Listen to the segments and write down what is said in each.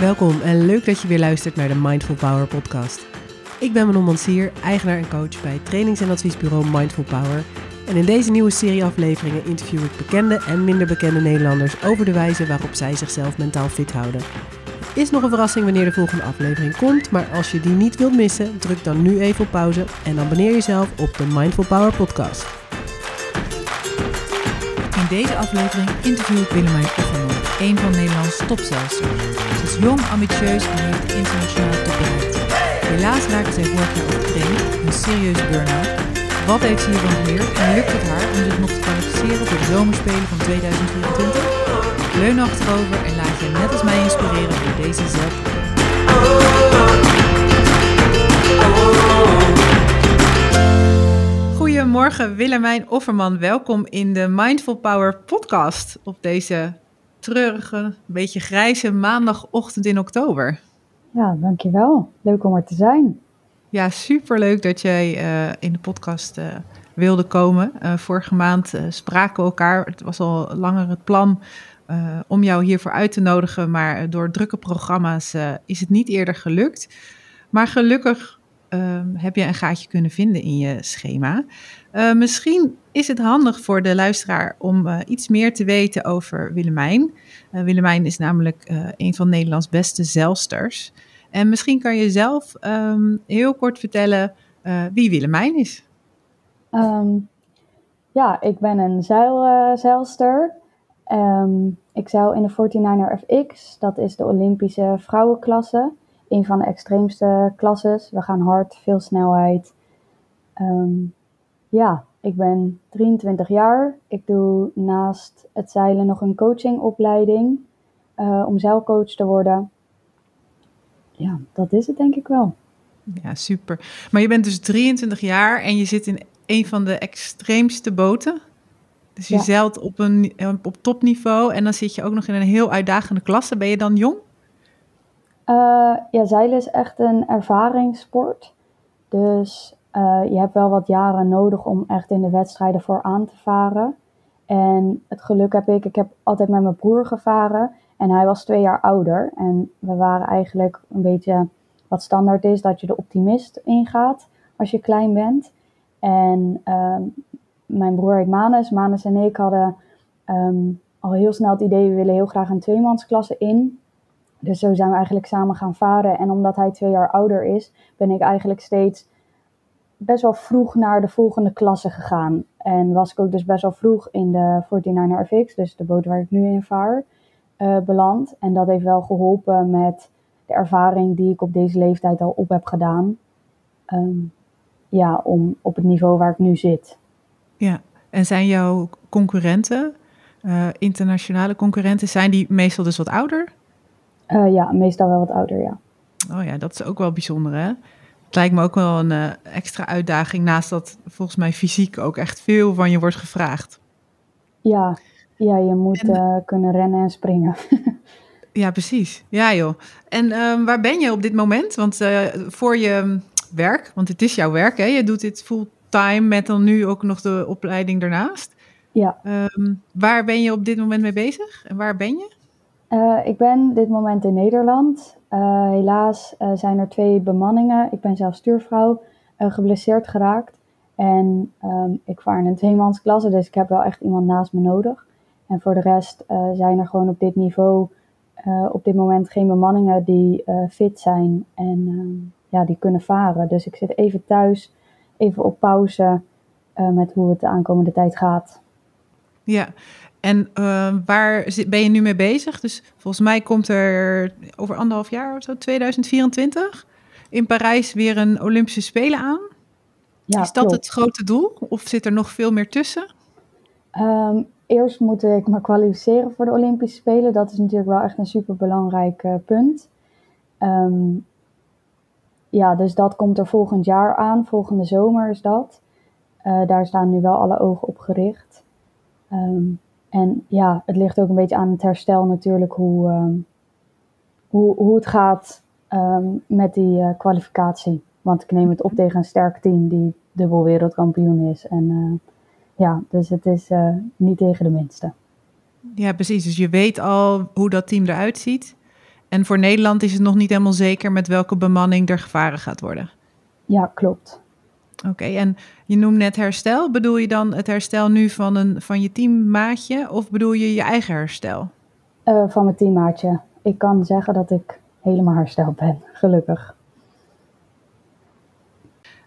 Welkom en leuk dat je weer luistert naar de Mindful Power podcast. Ik ben Manon Mansier, eigenaar en coach bij trainings- en adviesbureau Mindful Power. En in deze nieuwe serie afleveringen interview ik bekende en minder bekende Nederlanders over de wijze waarop zij zichzelf mentaal fit houden. Is nog een verrassing wanneer de volgende aflevering komt, maar als je die niet wilt missen, druk dan nu even op pauze en abonneer jezelf op de Mindful Power podcast. In deze aflevering interview ik Willemijn Offerman, een van Nederlands topzelsters. Jong, ambitieus en heeft internationale top bereikt. Helaas raakte zij vorig jaar overtraind, een serieuze burn-out. Wat heeft ze hiervan geleerd en lukt het haar om zich nog te kwalificeren voor de zomerspelen van 2024? Leun achterover en laat je net als mij inspireren door deze zelf. Goedemorgen Willemijn Offerman, welkom in de Mindful Power podcast op deze treurige, beetje grijze maandagochtend in oktober. Ja, dankjewel. Leuk om er te zijn. Ja, superleuk dat jij uh, in de podcast uh, wilde komen. Uh, vorige maand spraken we elkaar. Het was al langer het plan om jou hiervoor uit te nodigen, maar door drukke programma's is het niet eerder gelukt. Maar gelukkig ehm, heb je een gaatje kunnen vinden in je schema. misschien is het handig voor de luisteraar om iets meer te weten over Willemijn. Willemijn is namelijk een van Nederlands beste zelsters. En misschien kan je zelf um, heel kort vertellen wie Willemijn is. Um, ja, ik ben een zeil, zeilster. Ik zeil in de 49er FX. Dat is de Olympische vrouwenklasse. Een van de extreemste klasses. We gaan hard, veel snelheid. ja, ik ben 23 jaar. Ik doe naast het zeilen nog een coachingopleiding uh, om zeilcoach te worden ja, dat is het denk ik wel. Ja, super. Maar je bent dus 23 jaar en je zit in een van de extreemste boten. Dus je ja. zeilt op, een, op topniveau en dan zit je ook nog in een heel uitdagende klasse. Ben je dan jong? Uh, ja, zeilen is echt een ervaringssport. Dus uh, je hebt wel wat jaren nodig om echt in de wedstrijden voor aan te varen. En het geluk heb ik, ik heb altijd met mijn broer gevaren. En hij was twee jaar ouder. En we waren eigenlijk een beetje wat standaard is, dat je de optimist ingaat als je klein bent. En um, mijn broer heet Manus. Manus en ik hadden um, al heel snel het idee, we willen heel graag een tweemansklasse in. Dus zo zijn we eigenlijk samen gaan varen. En omdat hij twee jaar ouder is, ben ik eigenlijk steeds best wel vroeg naar de volgende klasse gegaan. En was ik ook dus best wel vroeg in de 49er FX, dus de boot waar ik nu in vaar uh, beland. En dat heeft wel geholpen met de ervaring die ik op deze leeftijd al op heb gedaan. Um, ja, om op het niveau waar ik nu zit. Ja, en zijn jouw concurrenten, uh, internationale concurrenten, zijn die meestal dus wat ouder? Uh, ja, meestal wel wat ouder, ja. Oh ja, dat is ook wel bijzonder, hè? Het lijkt me ook wel een uh, extra uitdaging, naast dat volgens mij fysiek ook echt veel van je wordt gevraagd. Ja, ja, je moet en, uh, kunnen rennen en springen. ja, precies. Ja, joh. En uh, waar ben je op dit moment? Want voor je werk, want het is jouw werk, hè? Je doet dit fulltime met dan nu ook nog de opleiding daarnaast. Ja. Um, waar ben je op dit moment mee bezig? En waar ben je? Uh, ik ben dit moment in Nederland. Uh, helaas uh, zijn er twee bemanningen. Ik ben zelf stuurvrouw, geblesseerd geraakt. En um, ik vaar in een tweemansklasse, dus ik heb wel echt iemand naast me nodig. En voor de rest zijn er gewoon op dit niveau op dit moment geen bemanningen die fit zijn en ja, die kunnen varen. Dus ik zit even thuis, even op pauze met hoe het de aankomende tijd gaat. Ja, en waar ben je nu mee bezig? Dus volgens mij komt er over anderhalf jaar of zo, 2024, in Parijs weer een Olympische Spelen aan. Ja, Is dat klopt. het grote doel of zit er nog veel meer tussen? Um, eerst moet ik me kwalificeren voor de Olympische Spelen. Dat is natuurlijk wel echt een super belangrijk uh, punt. Um, ja, dus dat komt er volgend jaar aan. Volgende zomer is dat. Uh, daar staan nu wel alle ogen op gericht. Um, en ja, het ligt ook een beetje aan het herstel natuurlijk hoe, um, hoe, hoe het gaat met die uh, kwalificatie. Want ik neem het op tegen een sterk team die dubbel wereldkampioen is. En ja, dus het is uh, niet tegen de minste. Ja, precies. Dus je weet al hoe dat team eruit ziet. En voor Nederland is het nog niet helemaal zeker met welke bemanning er gevaren gaat worden. Ja, klopt. Oké, en je noemt net herstel. Bedoel je dan het herstel nu van, een, van je teammaatje of bedoel je je eigen herstel? Uh, van mijn teammaatje. Ik kan zeggen dat ik helemaal hersteld ben, gelukkig.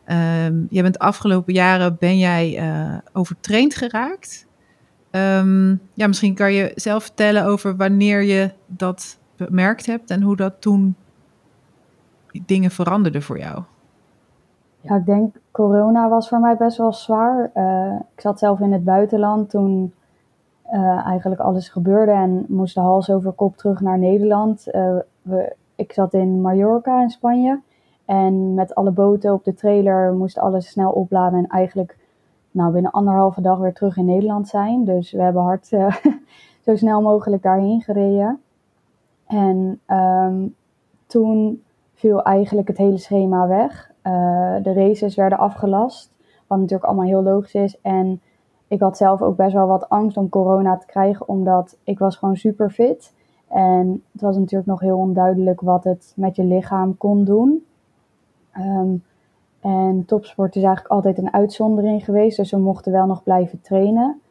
Um, je bent de afgelopen jaren ben jij uh, overtraind geraakt. Um, ja, misschien kan je zelf vertellen over wanneer je dat bemerkt hebt en hoe dat toen dingen veranderden voor jou. Ja, ik denk corona was voor mij best wel zwaar. Uh, ik zat zelf in het buitenland toen uh, eigenlijk alles gebeurde en moest de hals over kop terug naar Nederland. Uh, we, ik zat in Mallorca in Spanje en met alle boten op de trailer moest alles snel opladen en eigenlijk nou, binnen anderhalve dag weer terug in Nederland zijn. Dus we hebben hard zo snel mogelijk daarheen gereden. En um, toen viel eigenlijk het hele schema weg. Uh, de races werden afgelast, wat natuurlijk allemaal heel logisch is. En ik had zelf ook best wel wat angst om corona te krijgen, omdat ik was gewoon super fit. En het was natuurlijk nog heel onduidelijk wat het met je lichaam kon doen. Um, en topsport is eigenlijk altijd een uitzondering geweest, dus we mochten wel nog blijven trainen.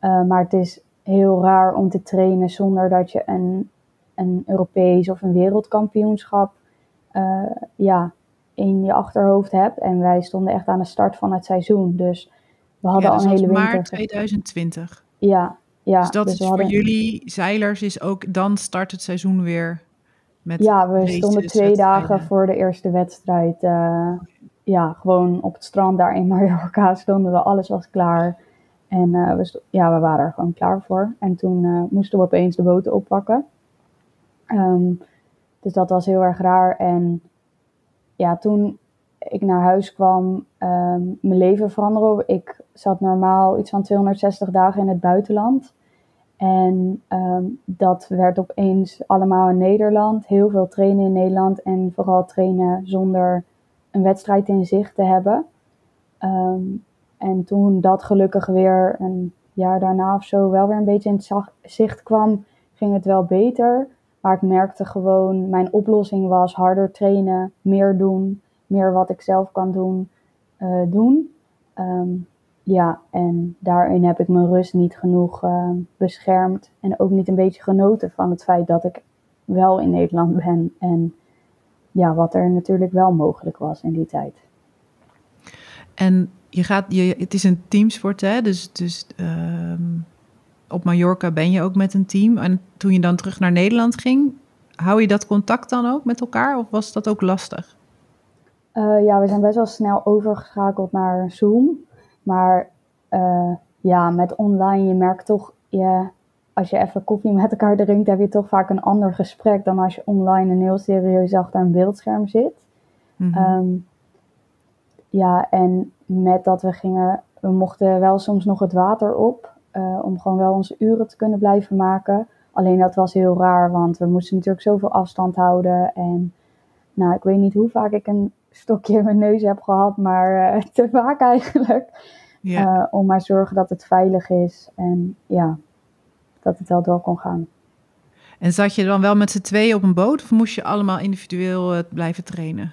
Uh, maar het is heel raar om te trainen zonder dat je een, een Europees of een wereldkampioenschap uh, ja, in je achterhoofd hebt. En wij stonden echt aan de start van het seizoen. Dus we hadden ja, al een hele winter. maart 2020. Ja, ja. Dus dat dus is voor hadden- jullie zeilers is ook dan start het seizoen weer met Ja, we stonden twee dagen voor de eerste wedstrijd. eh, ja, gewoon op het strand daar in Mallorca stonden we. Alles was klaar. En eh, we, ja, we waren er gewoon klaar voor. En toen eh, moesten we opeens de boten oppakken. Ehm, dus dat was heel erg raar. En ja, toen ik naar huis kwam, ehm, mijn leven veranderde. Ik zat normaal iets van 260 dagen in het buitenland. En ehm, dat werd opeens allemaal in Nederland. Heel veel trainen in Nederland en vooral trainen zonder een wedstrijd in zicht te hebben. Ehm, en toen dat gelukkig weer een jaar daarna of zo wel weer een beetje in zicht kwam, ging het wel beter. Maar ik merkte gewoon, mijn oplossing was harder trainen, meer doen, meer wat ik zelf kan doen, eh, doen. Ehm, ja, en daarin heb ik mijn rust niet genoeg eh, beschermd. En ook niet een beetje genoten van het feit dat ik wel in Nederland ben. En ja, wat er natuurlijk wel mogelijk was in die tijd. En je gaat, je, het is een teamsport, hè? Dus, dus ehm, op Mallorca ben je ook met een team. En toen je dan terug naar Nederland ging, hou je dat contact dan ook met elkaar? Of was dat ook lastig? Eh, ja, we zijn best wel snel overgeschakeld naar Zoom. Maar eh, ja, met online, je merkt toch, je, als je even koffie met elkaar drinkt, heb je toch vaak een ander gesprek dan als je online een heel serieus achter een beeldscherm zit. Mhm. Ehm, ja, en met dat we gingen, we mochten wel soms nog het water op, eh, om gewoon wel onze uren te kunnen blijven maken. Alleen dat was heel raar, want we moesten natuurlijk zoveel afstand houden. En nou, ik weet niet hoe vaak ik een stokje in mijn neus heb gehad, maar eh, te vaak eigenlijk. ja. Eh, om maar zorgen dat het veilig is en ja, dat het wel door kon gaan. En zat je dan wel met z'n tweeën op een boot of moest je allemaal individueel blijven trainen?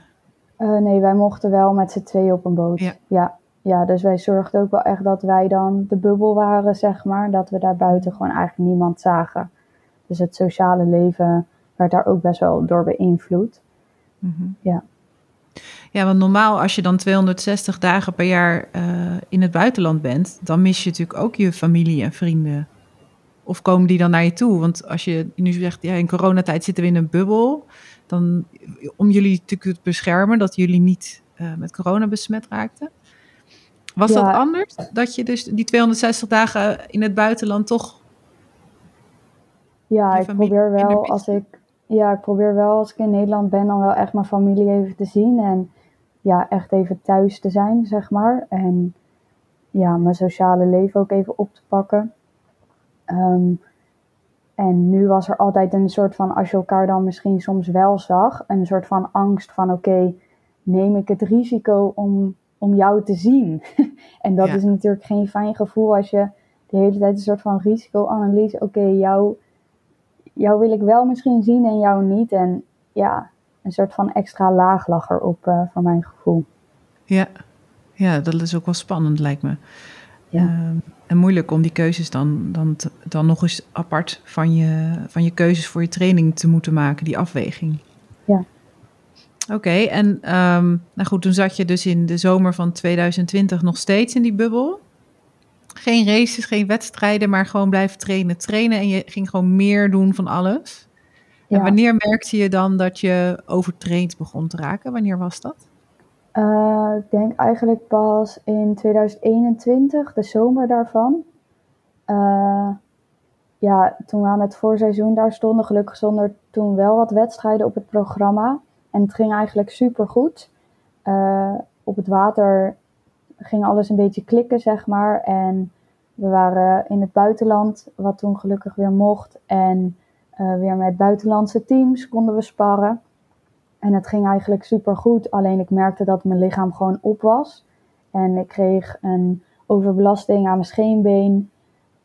Nee, wij mochten wel met z'n tweeën op een boot. Ja. ja. Ja, dus wij zorgden ook wel echt dat wij dan de bubbel waren, zeg maar. Dat we daar buiten gewoon eigenlijk niemand zagen. Dus het sociale leven werd daar ook best wel door beïnvloed. Mhm. Ja. Ja, want normaal als je dan 260 dagen per jaar eh, in het buitenland bent, dan mis je natuurlijk ook je familie en vrienden. Of komen die dan naar je toe? Want als je nu zegt, ja, in coronatijd zitten we in een bubbel, dan om jullie natuurlijk te beschermen dat jullie niet eh, met corona besmet raakten. Was Ja. dat anders? Dat je dus die 260 dagen in het buitenland toch. Ja, ik probeer wel als ik, ja, ik probeer wel als ik in Nederland ben, dan wel echt mijn familie even te zien. En ja, echt even thuis te zijn, zeg maar. En ja, mijn sociale leven ook even op te pakken. Ehm, en nu was er altijd een soort van, als je elkaar dan misschien soms wel zag, een soort van angst van oké, neem ik het risico om, om jou te zien? en dat Ja. is natuurlijk geen fijn gevoel als je de hele tijd een soort van risicoanalyse, oké, jou, jou wil ik wel misschien zien en jou niet. En ja, een soort van extra laag lag erop uh, voor mijn gevoel. Ja. ja, dat is ook wel spannend lijkt me. Ja. Ehm, en moeilijk om die keuzes dan, dan, dan nog eens apart van je, van je keuzes voor je training te moeten maken, die afweging. Oké, en um, nou goed, toen zat je dus in de zomer van 2020 nog steeds in die bubbel. Geen races, geen wedstrijden, maar gewoon blijven trainen, trainen. En je ging gewoon meer doen van alles. Ja. En wanneer merkte je dan dat je overtraind begon te raken? Wanneer was dat? Uh, ik denk eigenlijk pas in 2021, de zomer daarvan. Uh, ja, toen we aan het voorseizoen daar stonden, gelukkig stonden toen wel wat wedstrijden op het programma. En het ging eigenlijk super goed. Uh, op het water ging alles een beetje klikken, zeg maar. En we waren in het buitenland, wat toen gelukkig weer mocht. En weer met buitenlandse teams konden we sparren. En het ging eigenlijk super goed. Alleen ik merkte dat mijn lichaam gewoon op was. En ik kreeg een overbelasting aan mijn scheenbeen.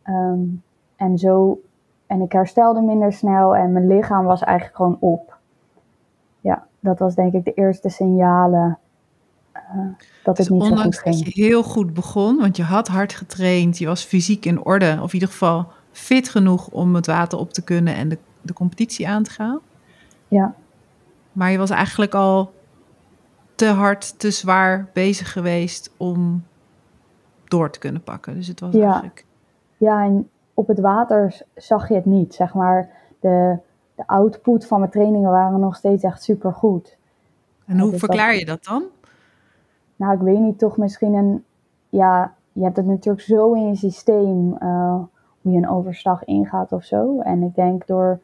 Um, en zo. En ik herstelde minder snel. En mijn lichaam was eigenlijk gewoon op. Ja, dat was denk ik de eerste signalen. Uh, dat dus het niet zo goed ging. dat je heel goed begon, want je had hard getraind, je was fysiek in orde, of in ieder geval fit genoeg om het water op te kunnen en de, de competitie aan te gaan. Ja. Maar je was eigenlijk al te hard, te zwaar bezig geweest om door te kunnen pakken. Dus het was ja. eigenlijk... Ja, en op het water zag je het niet. Zeg maar, de, de output van mijn trainingen waren nog steeds echt super goed. En hoe dus verklaar je dat dan? Nou, ik weet niet, toch misschien een... Ja, je hebt het natuurlijk zo in je systeem, uh, hoe je een overslag ingaat of zo. En ik denk door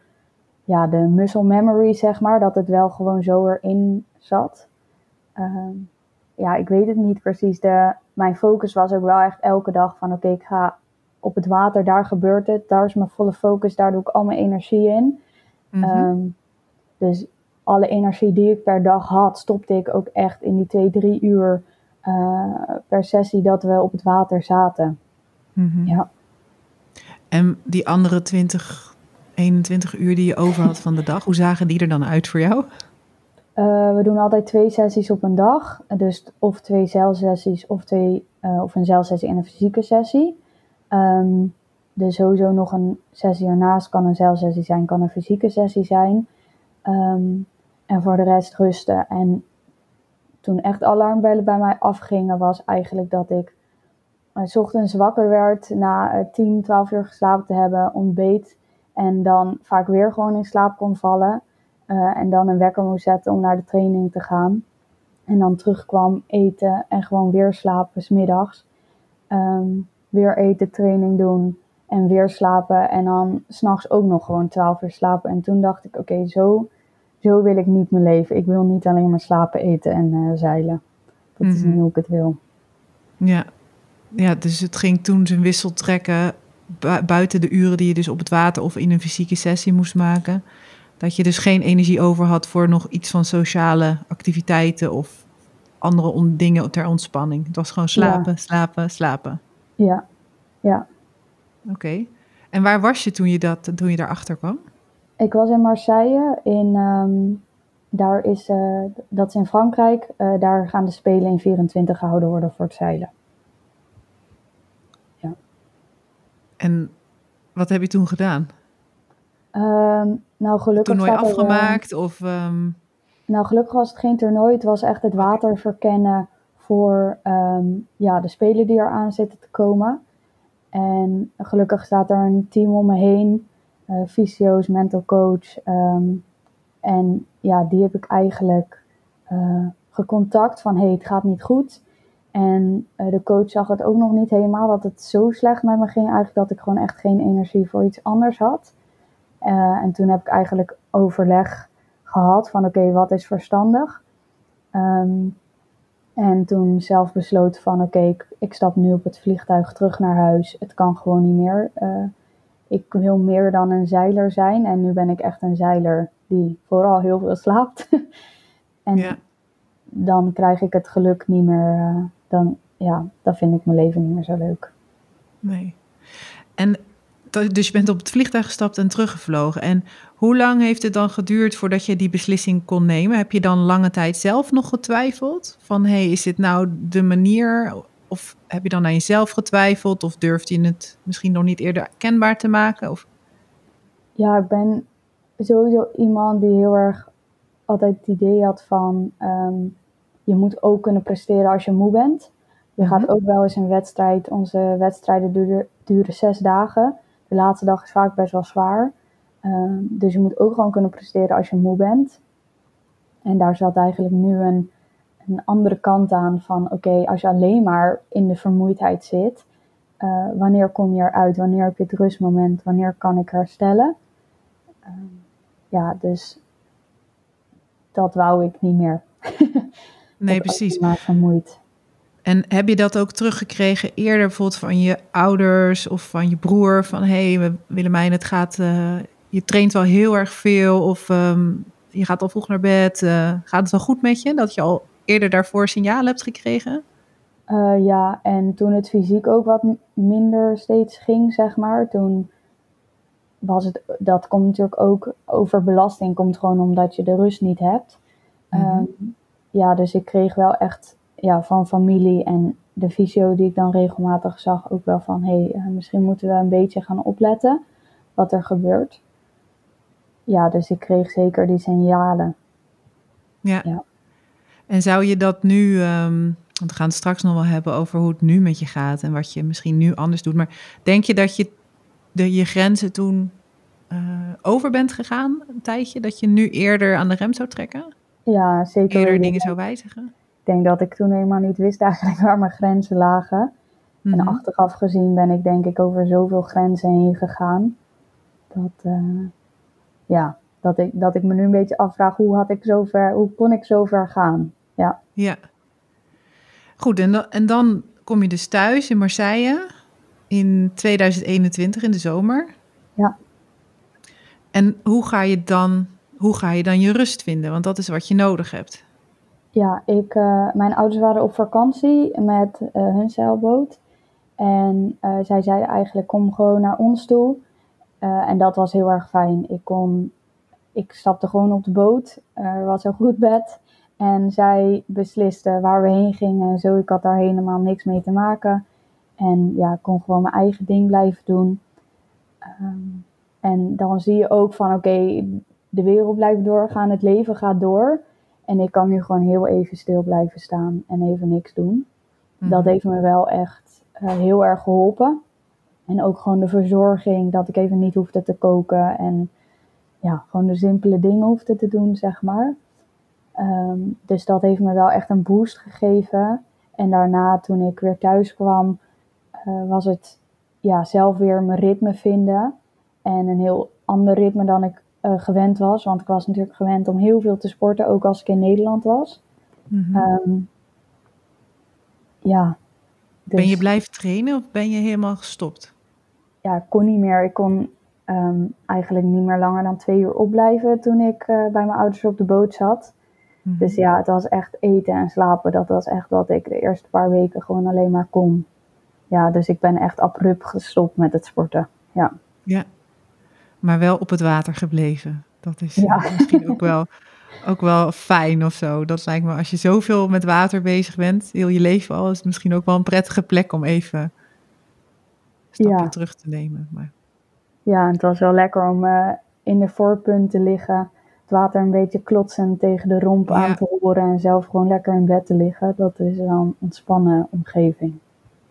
ja, de muscle memory, zeg maar, dat het wel gewoon zo erin zat. Uh, ja, ik weet het niet precies. De, mijn focus was ook wel echt elke dag van oké, ik ga op het water, daar gebeurt het, daar is mijn volle focus, daar doe ik al mijn energie in. Mm -hmm. um, dus alle energie die ik per dag had, stopte ik ook echt in die twee, drie uur uh, per sessie dat we op het water zaten. Mm -hmm. Ja. En die andere 20, 21 uur die je over had van de dag, hoe zagen die er dan uit voor jou? Uh, we doen altijd twee sessies op een dag. Dus of twee celsessies of, twee, uh, of een celsessie en een fysieke sessie. Um, dus sowieso nog een sessie ernaast kan een celsessie zijn, kan een fysieke sessie zijn. Um, en voor de rest rusten. En toen echt alarmbellen bij mij afgingen, was eigenlijk dat ik uh, s ochtends wakker werd na 10, 12 uur geslapen te hebben, ontbeet. En dan vaak weer gewoon in slaap kon vallen. Uh, en dan een wekker moest zetten om naar de training te gaan. En dan terugkwam eten en gewoon weer slapen, smiddags. Um, weer eten, training doen en weer slapen. En dan s'nachts ook nog gewoon 12 uur slapen. En toen dacht ik, oké, okay, zo, zo wil ik niet mijn leven. Ik wil niet alleen maar slapen, eten en uh, zeilen. Dat mm -hmm. is niet hoe ik het wil. Ja. ja, dus het ging toen zijn wissel trekken bu buiten de uren die je dus op het water of in een fysieke sessie moest maken. Dat je dus geen energie over had voor nog iets van sociale activiteiten of andere dingen ter ontspanning. Het was gewoon slapen, ja. slapen, slapen. Ja, ja. Oké. Okay. En waar was je toen je, dat, toen je daarachter kwam? Ik was in Marseille. In, um, daar is, uh, dat is in Frankrijk. Uh, daar gaan de Spelen in 24 gehouden worden voor het zeilen. Ja. En wat heb je toen gedaan? Um, nou, gelukkig toernooi afgemaakt? Er, uh, of, um... Nou, gelukkig was het geen toernooi. Het was echt het water verkennen voor ja, de spelen die er aan zitten te komen. En gelukkig staat er een team om me heen. Uh, fysio's, mental coach. Um, en ja, die heb ik eigenlijk uh, gecontact van hey, het gaat niet goed. En uh, de coach zag het ook nog niet helemaal dat het zo slecht met me ging. Eigenlijk dat ik gewoon echt geen energie voor iets anders had. En toen heb ik eigenlijk overleg gehad van oké, wat is verstandig? Um, en toen zelf besloten van oké, okay, ik, ik, stap nu op het vliegtuig terug naar huis. Het kan gewoon niet meer. Uh, ik wil meer dan een zeiler zijn. En nu ben ik echt een zeiler die vooral heel veel slaapt. en ja. dan krijg ik het geluk niet meer. Uh, dan, ja, dan vind ik mijn leven niet meer zo leuk. Nee. En dus je bent op het vliegtuig gestapt en teruggevlogen. En hoe lang heeft het dan geduurd voordat je die beslissing kon nemen? Heb je dan lange tijd zelf nog getwijfeld? Van hé, hey, is dit nou de manier? Of heb je dan aan jezelf getwijfeld? Of durfde je het misschien nog niet eerder kenbaar te maken? Of... Ja, ik ben sowieso iemand die heel erg altijd het idee had van ehm, je moet ook kunnen presteren als je moe bent. Je gaat mhm. ook wel eens een wedstrijd. Onze wedstrijden duren, duren zes dagen. De laatste dag is vaak best wel zwaar. Ehm, dus je moet ook gewoon kunnen presteren als je moe bent. En daar zat eigenlijk nu een, een andere kant aan van oké, als je alleen maar in de vermoeidheid zit, uh, wanneer kom je eruit? Wanneer heb je het rustmoment? Wanneer kan ik herstellen? Ehm, ja, dus dat wou ik niet meer. nee, precies. Maar vermoeid. En heb je dat ook teruggekregen eerder bijvoorbeeld van je ouders of van je broer? Van hé, hey, Willemijn, het gaat, uh, je traint wel heel erg veel of um, je gaat al vroeg naar bed. Uh, gaat het wel goed met je? Dat je al eerder daarvoor signalen hebt gekregen? Uh, ja, en toen het fysiek ook wat minder steeds ging, zeg maar, toen was het, dat komt natuurlijk ook over belasting, komt gewoon omdat je de rust niet hebt. Mm -hmm. um, ja, dus ik kreeg wel echt ja, van familie en de fysio die ik dan regelmatig zag ook wel van hé, hey, misschien moeten we een beetje gaan opletten wat er gebeurt. Ja, dus ik kreeg zeker die signalen. Ja. ja. En zou je dat nu, um, want we gaan het straks nog wel hebben over hoe het nu met je gaat en wat je misschien nu anders doet. Maar denk je dat je de, je grenzen toen uh, over bent gegaan, een tijdje? Dat je nu eerder aan de rem zou trekken? Ja, zeker. Eerder dingen zou wijzigen? Ik denk dat ik toen helemaal niet wist eigenlijk waar mijn grenzen lagen. Mm -hmm. En achteraf gezien ben ik denk ik over zoveel grenzen heen gegaan. Dat, uh, ja, dat, ik, dat ik me nu een beetje afvraag hoe, had ik zo ver, hoe kon ik zo ver gaan. Ja. ja. Goed, en dan, en dan kom je dus thuis in Marseille in 2021 in de zomer. Ja. En hoe ga je dan, hoe ga je, dan je rust vinden? Want dat is wat je nodig hebt. Ja, ik, uh, mijn ouders waren op vakantie met uh, hun zeilboot. En uh, zij zeiden eigenlijk, kom gewoon naar ons toe. en dat was heel erg fijn. Ik, kon, ik stapte gewoon op de boot. Er was een goed bed. En zij besliste waar we heen gingen en zo. Ik had daar helemaal niks mee te maken. En ja, ik kon gewoon mijn eigen ding blijven doen. Um, en dan zie je ook van, oké, de wereld blijft doorgaan, het leven gaat door. En ik kan nu gewoon heel even stil blijven staan en even niks doen. Mm. Dat heeft me wel echt uh, heel erg geholpen. En ook gewoon de verzorging, dat ik even niet hoefde te koken. En ja, gewoon de simpele dingen hoefde te doen, zeg maar. Um, dus dat heeft me wel echt een boost gegeven. En daarna, toen ik weer thuis kwam, uh, was het ja, zelf weer mijn ritme vinden. En een heel ander ritme dan ik uh, gewend was. Want ik was natuurlijk gewend om heel veel te sporten, ook als ik in Nederland was. Mm -hmm. um, ja. Dus, ben je blijven trainen of ben je helemaal gestopt? Ja, ik kon niet meer. Ik kon um, eigenlijk niet meer langer dan twee uur opblijven toen ik uh, bij mijn ouders op de boot zat. Mm -hmm. Dus ja, het was echt eten en slapen. Dat was echt wat ik de eerste paar weken gewoon alleen maar kon. Ja, dus ik ben echt abrupt gestopt met het sporten. Ja. Ja, maar wel op het water gebleven. Dat is ja. misschien ook wel, ook wel fijn of zo. Dat lijkt me, als je zoveel met water bezig bent, heel je leven al, is het misschien ook wel een prettige plek om even ja. terug te nemen. Maar... Ja, het was wel lekker om uh, in de voorpunt te liggen, het water een beetje klotsend tegen de romp ja. aan te horen en zelf gewoon lekker in bed te liggen. Dat is wel een ontspannen omgeving.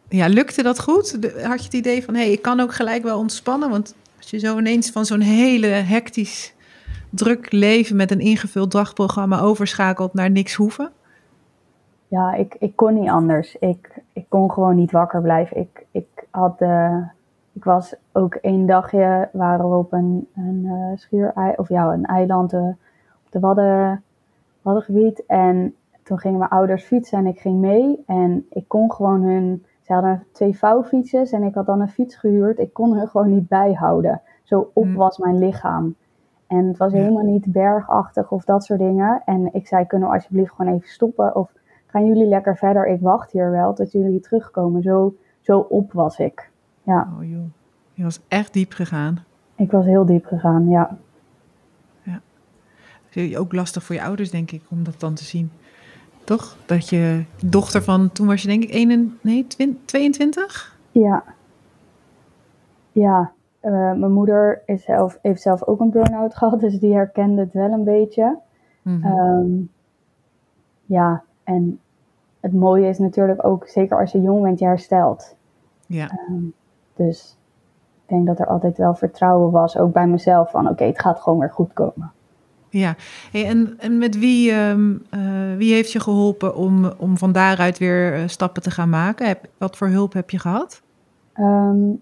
Ja, lukte dat goed? Had je het idee van, hé, hey, ik kan ook gelijk wel ontspannen? Want als je zo ineens van zo'n hele hectisch druk leven met een ingevuld dagprogramma overschakelt naar niks hoeven? Ja, ik, ik kon niet anders. Ik, ik kon gewoon niet wakker blijven. Ik, ik, had, uh, ik was ook één dagje, waren we op een, een uh, of ja, een eiland uh, op de Wadden, Waddengebied. En toen gingen mijn ouders fietsen en ik ging mee. En ik kon gewoon hun ze hadden twee vouwfietsjes en ik had dan een fiets gehuurd. Ik kon hun gewoon niet bijhouden. Zo op mm. was mijn lichaam. En het was helemaal niet bergachtig of dat soort dingen. En ik zei, kunnen we alsjeblieft gewoon even stoppen? Of gaan jullie lekker verder? Ik wacht hier wel tot jullie terugkomen. Zo, zo op was ik. Ja. Oh joh. Je was echt diep gegaan. Ik was heel diep gegaan, ja. Ook lastig voor je ouders, denk ik, om dat dan te zien. Toch? Dat je dochter van, toen was je denk ik 1, nee, 22? Ja. Ja, uh, mijn moeder is zelf, heeft zelf ook een burn-out gehad, dus die herkende het wel een beetje. Mhm. Um, ja, en het mooie is natuurlijk ook, zeker als je jong bent, je herstelt. Ja. Um, dus ik denk dat er altijd wel vertrouwen was, ook bij mezelf, van oké, het gaat gewoon weer goed komen. Ja, hey, en, en met wie, um, uh, wie heeft je geholpen om, om van daaruit weer uh, stappen te gaan maken? Heb, wat voor hulp heb je gehad? Um,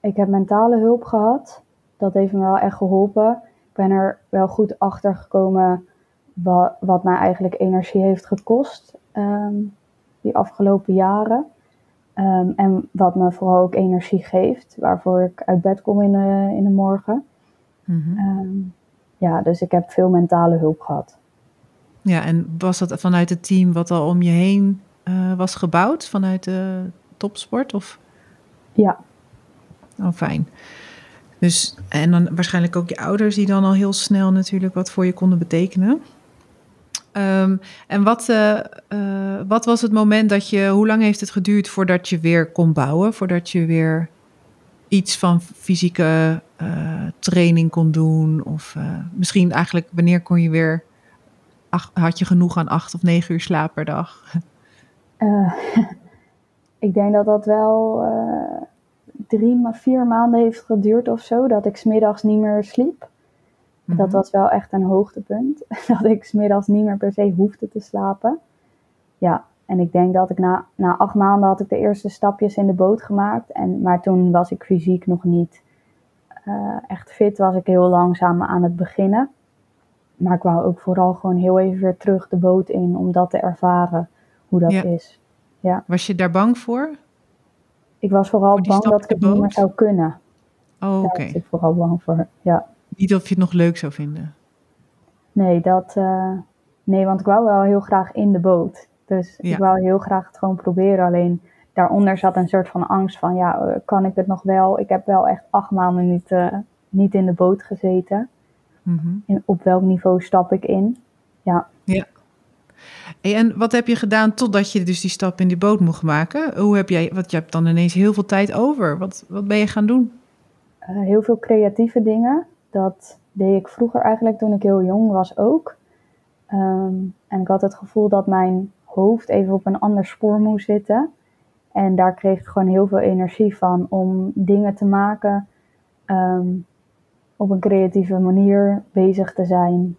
ik heb mentale hulp gehad. Dat heeft me wel echt geholpen. Ik ben er wel goed achter gekomen wat, wat mij eigenlijk energie heeft gekost um, die afgelopen jaren. Um, en wat me vooral ook energie geeft, waarvoor ik uit bed kom in de, in de morgen. Mm -hmm. um, ja, dus ik heb veel mentale hulp gehad. Ja, en was dat vanuit het team wat al om je heen uh, was gebouwd, vanuit de topsport? Of? Ja. Oh, fijn. Dus, en dan waarschijnlijk ook je ouders die dan al heel snel natuurlijk wat voor je konden betekenen. Um, en wat, uh, uh, wat was het moment dat je, hoe lang heeft het geduurd voordat je weer kon bouwen? Voordat je weer iets van fysieke uh, training kon doen? Of misschien eigenlijk, wanneer kon je weer, ach, had je genoeg aan acht of negen uur slaap per dag? ik denk dat dat wel drie, maar vier maanden heeft geduurd of zo, dat ik smiddags niet meer sliep. Mhm. Dat was wel echt een hoogtepunt. Dat ik smiddags niet meer per se hoefde te slapen. Ja, en ik denk dat ik na, na acht maanden had ik de eerste stapjes in de boot gemaakt. En, maar toen was ik fysiek nog niet uh, echt fit. Was ik heel langzaam aan het beginnen. Maar ik wou ook vooral gewoon heel even weer terug de boot in om dat te ervaren hoe dat Ja. is. Ja, Was je daar bang voor? ik was vooral Voor bang dat ik het niet meer boot? zou kunnen. Oh, oké. Daar was ik vooral bang voor. Ja. Niet of je het nog leuk zou vinden. Nee, dat, eh, nee, want ik wou wel heel graag in de boot. Dus Ja. ik wou heel graag het gewoon proberen. Alleen daaronder zat een soort van angst van, ja, eh, kan ik het nog wel? Ik heb wel echt acht maanden niet, eh, niet in de boot gezeten. Mhm. En op welk niveau stap ik in? Ja, Hey, en wat heb je gedaan totdat je dus die stap in die boot mocht maken? Hoe heb jij, want je hebt dan ineens heel veel tijd over. Wat, wat ben je gaan doen? eh, heel veel creatieve dingen. Dat deed ik vroeger eigenlijk toen ik heel jong was ook. Ehm, en ik had het gevoel dat mijn hoofd even op een ander spoor moest zitten. En daar kreeg ik gewoon heel veel energie van om dingen te maken. ehm, op een creatieve manier bezig te zijn.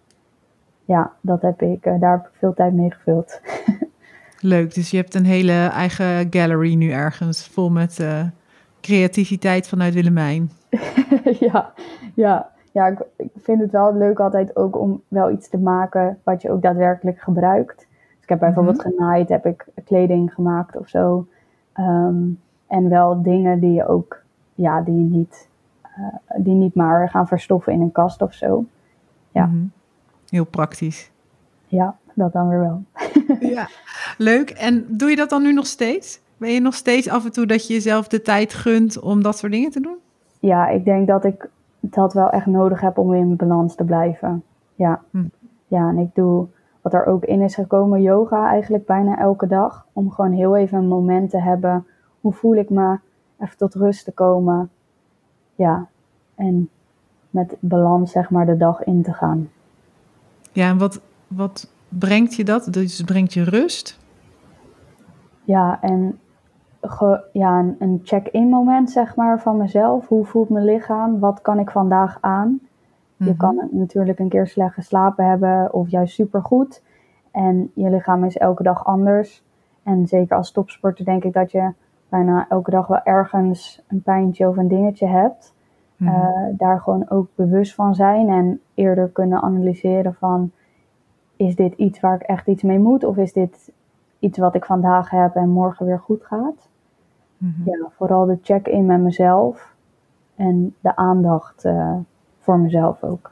Ja, dat heb ik, eh, daar heb ik veel tijd mee gevuld. Leuk, dus je hebt een hele eigen gallery nu ergens vol met eh, creativiteit vanuit Willemijn. ja, ja, ja ik, ik vind het wel leuk altijd ook om wel iets te maken wat je ook daadwerkelijk gebruikt. Ik heb bijvoorbeeld genaaid, heb ik kleding gemaakt of zo. Ehm, en wel dingen die je ook, ja, die niet, eh, die niet maar gaan verstoffen in een kast of zo. Ja. Mhm. Heel praktisch. Ja, dat dan weer wel. Ja, leuk. En doe je dat dan nu nog steeds? Ben je nog steeds af en toe dat je jezelf de tijd gunt om dat soort dingen te doen? Ja, ik denk dat ik dat wel echt nodig heb om in balans te blijven. Ja. Hm. Ja, en ik doe wat er ook in is gekomen, yoga eigenlijk bijna elke dag. Om gewoon heel even een moment te hebben. Hoe voel ik me? Even tot rust te komen. Ja, en met balans zeg maar de dag in te gaan. Ja, en wat, wat brengt je dat? Dus brengt je rust? Ja, en ge- ja, een, een check-in moment zeg maar van mezelf. Hoe voelt mijn lichaam? Wat kan ik vandaag aan? Je Mhm. kan natuurlijk een keer slecht geslapen hebben of juist supergoed. En je lichaam is elke dag anders. En zeker als topsporter denk ik dat je bijna elke dag wel ergens een pijntje of een dingetje hebt. Mhm. Eh, daar gewoon ook bewust van zijn en eerder kunnen analyseren van... is dit iets waar ik echt iets mee moet of is dit iets wat ik vandaag heb en morgen weer goed gaat? Mhm. Ja, vooral de check-in met mezelf en de aandacht eh, voor mezelf ook.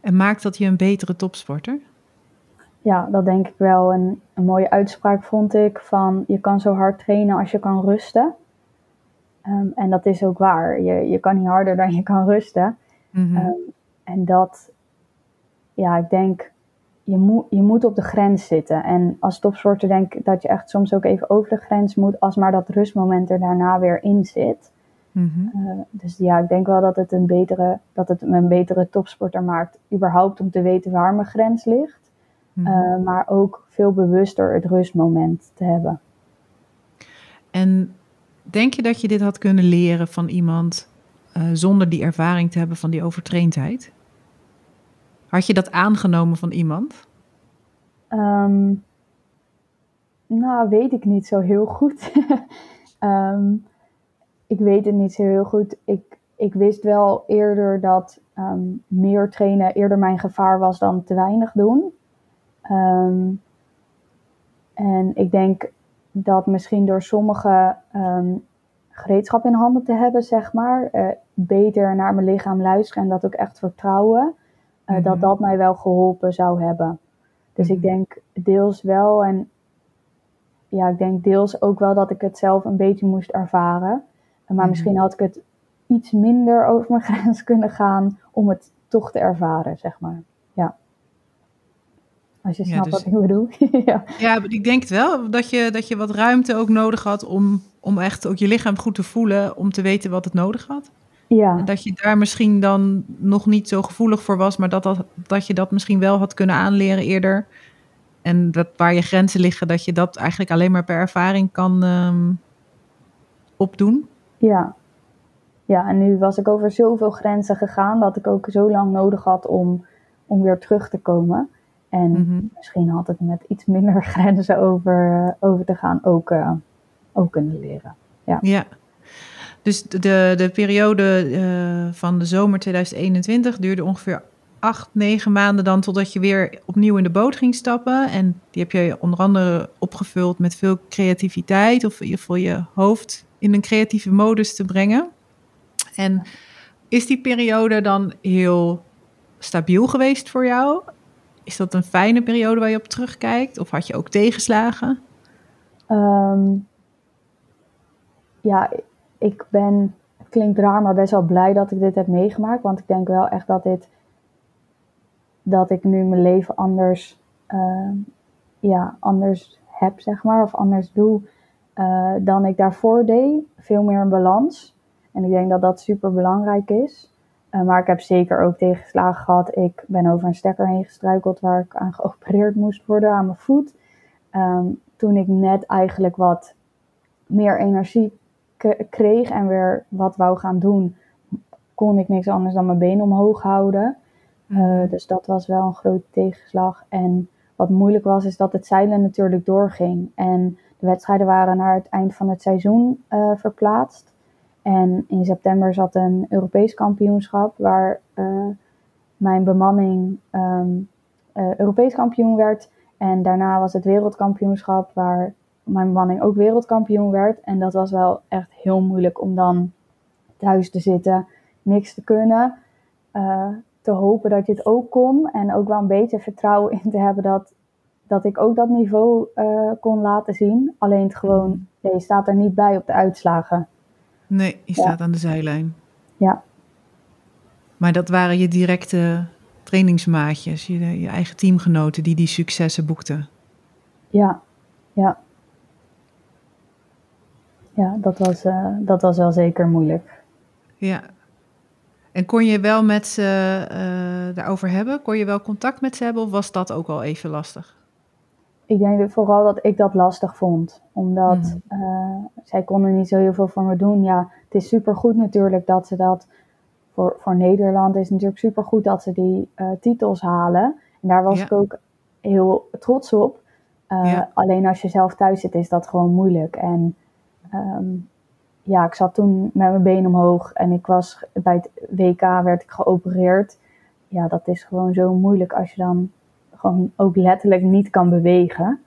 En maakt dat je een betere topsporter? Ja, dat denk ik wel. En een mooie uitspraak vond ik van je kan zo hard trainen als je kan rusten. Ehm, en dat is ook waar. Je, je kan niet harder dan je kan rusten. Mhm. Ehm, en dat, ja, ik denk, je moet, je moet op de grens zitten. En als topsporter denk ik dat je echt soms ook even over de grens moet, als maar dat rustmoment er daarna weer in zit. Mhm. Uh, dus ja, ik denk wel dat het, een betere, dat het me een betere topsporter maakt. Überhaupt om te weten waar mijn grens ligt. Mhm. Uh, maar ook veel bewuster het rustmoment te hebben. En denk je dat je dit had kunnen leren van iemand uh, zonder die ervaring te hebben van die overtraindheid? Had je dat aangenomen van iemand? Um, nou, weet ik niet zo heel goed. um, ik weet het niet zo heel goed. Ik, ik wist wel eerder dat um, meer trainen eerder mijn gevaar was dan te weinig doen. Um, en ik denk dat misschien door sommige um, gereedschap in handen te hebben, zeg maar, uh, beter naar mijn lichaam luisteren en dat ook echt vertrouwen, uh, mm-hmm. dat dat mij wel geholpen zou hebben. Dus ik denk deels wel en ja, ik denk deels ook wel dat ik het zelf een beetje moest ervaren. Maar Mhm. misschien had ik het iets minder over mijn grens kunnen gaan om het toch te ervaren, zeg maar. Ja. Als je Ja, snapt dus- wat ik bedoel. ja. Ja, ik denk het wel. Dat je, dat je wat ruimte ook nodig had om, om echt ook je lichaam goed te voelen. Om te weten wat het nodig had. ja, En dat je daar misschien dan nog niet zo gevoelig voor was. Maar dat, dat, dat je dat misschien wel had kunnen aanleren eerder. En dat waar je grenzen liggen, dat je dat eigenlijk alleen maar per ervaring kan ehm, opdoen. Ja. Ja, en nu was ik over zoveel grenzen gegaan dat ik ook zo lang nodig had om, om weer terug te komen. En Mhm. misschien had het met iets minder grenzen over, over te gaan ook, eh, ook kunnen leren. Ja. Dus de, de periode eh, van de zomer 2021 duurde ongeveer acht, negen maanden dan totdat je weer opnieuw in de boot ging stappen. En die heb je onder andere opgevuld met veel creativiteit of ieder geval je hoofd in een creatieve modus te brengen. En is die periode dan heel stabiel geweest voor jou? Is dat een fijne periode waar je op terugkijkt? Of had je ook tegenslagen? Ehm, ja, ik ben, het klinkt raar, maar best wel blij dat ik dit heb meegemaakt. Want ik denk wel echt dat dit, dat ik nu mijn leven anders, ehm, ja, anders heb, zeg maar. Of anders doe eh, dan ik daarvoor deed. Veel meer een balans. En ik denk dat dat super belangrijk is. Eh, maar ik heb zeker ook tegenslagen gehad. Ik ben over een stekker heen gestruikeld waar ik aan geopereerd moest worden aan mijn voet. Ehm, toen ik net eigenlijk wat meer energie kreeg en weer wat wou gaan doen, kon ik niks anders dan mijn been omhoog houden. Eh, dus dat was wel een grote tegenslag. En wat moeilijk was, is dat het zeilen natuurlijk doorging. En de wedstrijden waren naar het eind van het seizoen eh, verplaatst. En in september zat een Europees kampioenschap waar eh, mijn bemanning ehm, eh, Europees kampioen werd. En daarna was het wereldkampioenschap waar mijn bemanning ook wereldkampioen werd. En dat was wel echt heel moeilijk om dan thuis te zitten, niks te kunnen. Te hopen dat je het ook kon. En ook wel een beetje vertrouwen in te hebben dat, dat ik ook dat niveau eh, kon laten zien. Alleen het gewoon, ja, je staat er niet bij op de uitslagen. Nee, je Ja. staat aan de zijlijn. Ja, Maar dat waren je directe trainingsmaatjes, je, je eigen teamgenoten die die successen boekten. ja, ja. Ja, dat was, eh, dat was wel zeker moeilijk. Ja. En kon je wel met ze eh, daarover hebben? Kon je wel contact met ze hebben of was dat ook al even lastig? Ik denk vooral dat ik dat lastig vond. Omdat Mhm. eh, zij konden niet zo heel veel voor me doen. Ja, het is supergoed natuurlijk dat ze dat... Voor, voor Nederland is het natuurlijk supergoed dat ze die eh, titels halen. En daar was Ja. ik ook heel trots op. Ja. Alleen als je zelf thuis zit is dat gewoon moeilijk. En ehm, ja, ik zat toen met mijn been omhoog. En ik was bij het WK werd ik geopereerd. Ja, dat is gewoon zo moeilijk als je dan gewoon ook letterlijk niet kan bewegen.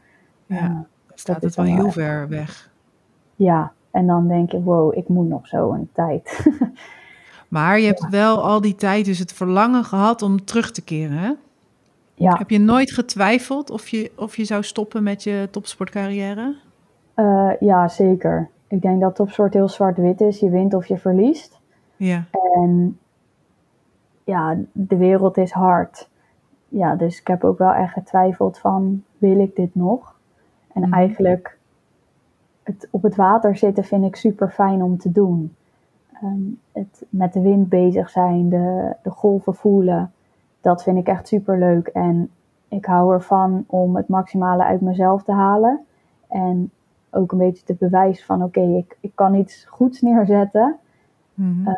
Ja, dan staat het wel heel echt- ver weg. Ja, en dan denk je, wow, ik moet nog zo een tijd. Maar je hebt wel al die tijd dus het verlangen gehad om terug te keren, hè? ja, Heb je nooit getwijfeld of je, of je zou stoppen met je topsportcarrière? eh, ja, zeker. Ik denk dat topsport heel zwart-wit is. Je wint of je verliest. Ja. En ja, de wereld is hard. Ja, dus ik heb ook wel echt getwijfeld van, wil ik dit nog? En Mhm. eigenlijk, het op het water zitten vind ik super fijn om te doen. Ehm, het met de wind bezig zijn, de, de golven voelen, dat vind ik echt super leuk. En ik hou ervan om het maximale uit mezelf te halen. En ook een beetje te bewijzen van, oké, ik, ik kan iets goeds neerzetten. Mhm. Eh,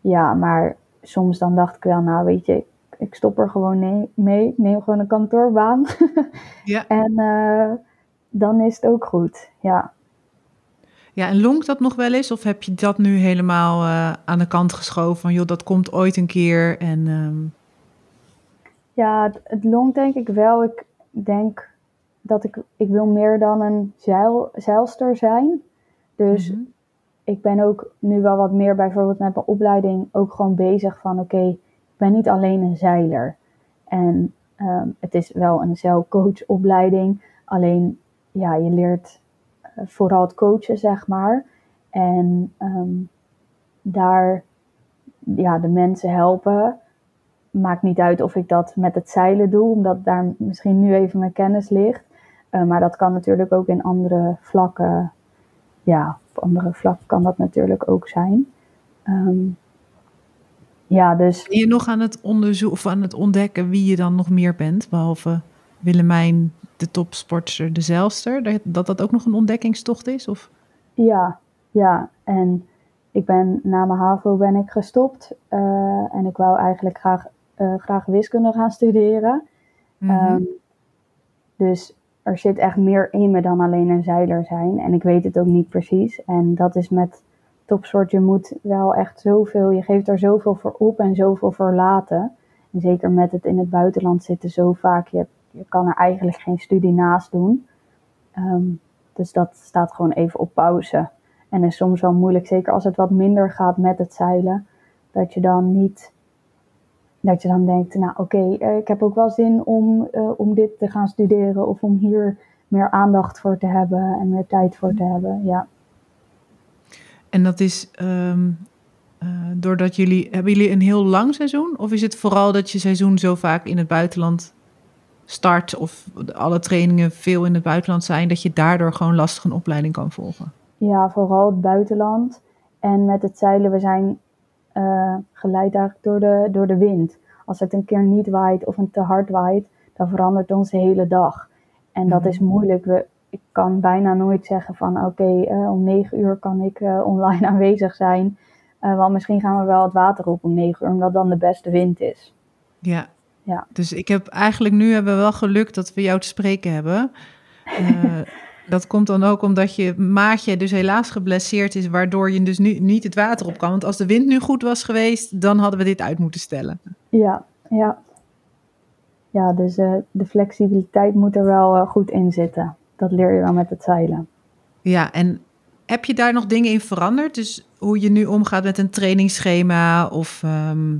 Ja, maar soms dan dacht ik wel, nou weet je, ik, ik stop er gewoon nee- mee. Ik neem gewoon een kantoorbaan. Ja. En eh, dan is het ook goed. Ja. ja, en lonkt dat nog wel eens? Of heb je dat nu helemaal eh, aan de kant geschoven? Van joh, dat komt ooit een keer. En ehm, Ja, het, het longt denk ik wel. Ik denk dat ik, ik wil meer dan een zeil, zeilster zijn. Dus mhm. ik ben ook nu wel wat meer bijvoorbeeld met mijn opleiding ook gewoon bezig van oké, ik ben niet alleen een zeiler. En ehm, het is wel een zeilcoachopleiding, alleen ja, je leert eh, vooral het coachen, zeg maar. En ehm, daar ja, de mensen helpen. Maakt niet uit of ik dat met het zeilen doe, omdat daar misschien nu even mijn kennis ligt. Eh, maar dat kan natuurlijk ook in andere vlakken ja, op andere vlakken kan dat natuurlijk ook zijn. Ehm, ja, dus Ben je nog aan het onderzoeken of aan het ontdekken wie je dan nog meer bent? Behalve Willemijn, de topsportster, de zeilster. Dat- Dat ook nog een ontdekkingstocht is? Of? ja, ja. En ik ben na mijn HAVO ben ik gestopt. eh, en ik wou eigenlijk graag, eh, graag wiskunde gaan studeren. Ehm, dus er zit echt meer in me dan alleen een zeiler zijn. En ik weet het ook niet precies. En dat is met topsport, je moet wel echt zoveel, je geeft er zoveel voor op en zoveel voor laten. En zeker met het in het buitenland zitten zo vaak, je, je kan er eigenlijk geen studie naast doen. Ehm, dus dat staat gewoon even op pauze. En is soms wel moeilijk, zeker als het wat minder gaat met het zeilen, dat je dan niet dat je dan denkt, nou oké, eh, ik heb ook wel zin om, eh, om dit te gaan studeren of om hier meer aandacht voor te hebben en meer tijd voor te hebben. Ja, En dat is ehm, eh, doordat jullie... Hebben jullie een heel lang seizoen? Of is het vooral dat je seizoen zo vaak in het buitenland start... of alle trainingen veel in het buitenland zijn... dat je daardoor gewoon lastig een opleiding kan volgen? ja vooral het buitenland. En met het zeilen, we zijn eh, geleid eigenlijk door de, door de wind. Als het een keer niet waait of een te hard waait, dan verandert onze hele dag. En dat Mhm. is moeilijk. We, ik kan bijna nooit zeggen van oké, eh, om negen uur kan ik eh, online aanwezig zijn. Want misschien gaan we wel het water op om negen uur, omdat dan de beste wind is. Ja. Ja. Dus ik heb eigenlijk nu hebben we wel geluk dat we jou te spreken hebben. Dat komt dan ook omdat je maatje dus helaas geblesseerd is, waardoor je dus nu niet het water op kan. Want als de wind nu goed was geweest, dan hadden we dit uit moeten stellen. Ja, ja. Ja, dus eh, de flexibiliteit moet er wel eh, goed in zitten. Dat leer je wel met het zeilen. Ja, en heb je daar nog dingen in veranderd? Dus hoe je nu omgaat met een trainingsschema of ehm,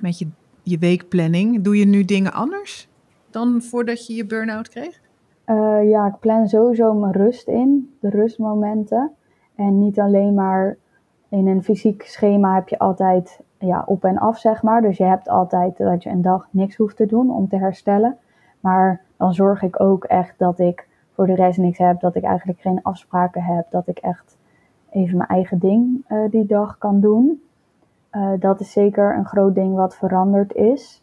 met je, je weekplanning. Doe je nu dingen anders dan voordat je je burn-out kreeg? Eh, ja, ik plan sowieso mijn rust in, de rustmomenten. En niet alleen maar in een fysiek schema heb je altijd ja, op en af, zeg maar. Dus je hebt altijd dat je een dag niks hoeft te doen om te herstellen. Maar dan zorg ik ook echt dat ik voor de rest niks heb, dat ik eigenlijk geen afspraken heb, dat ik echt even mijn eigen ding eh, die dag kan doen. Eh, dat is zeker een groot ding wat veranderd is.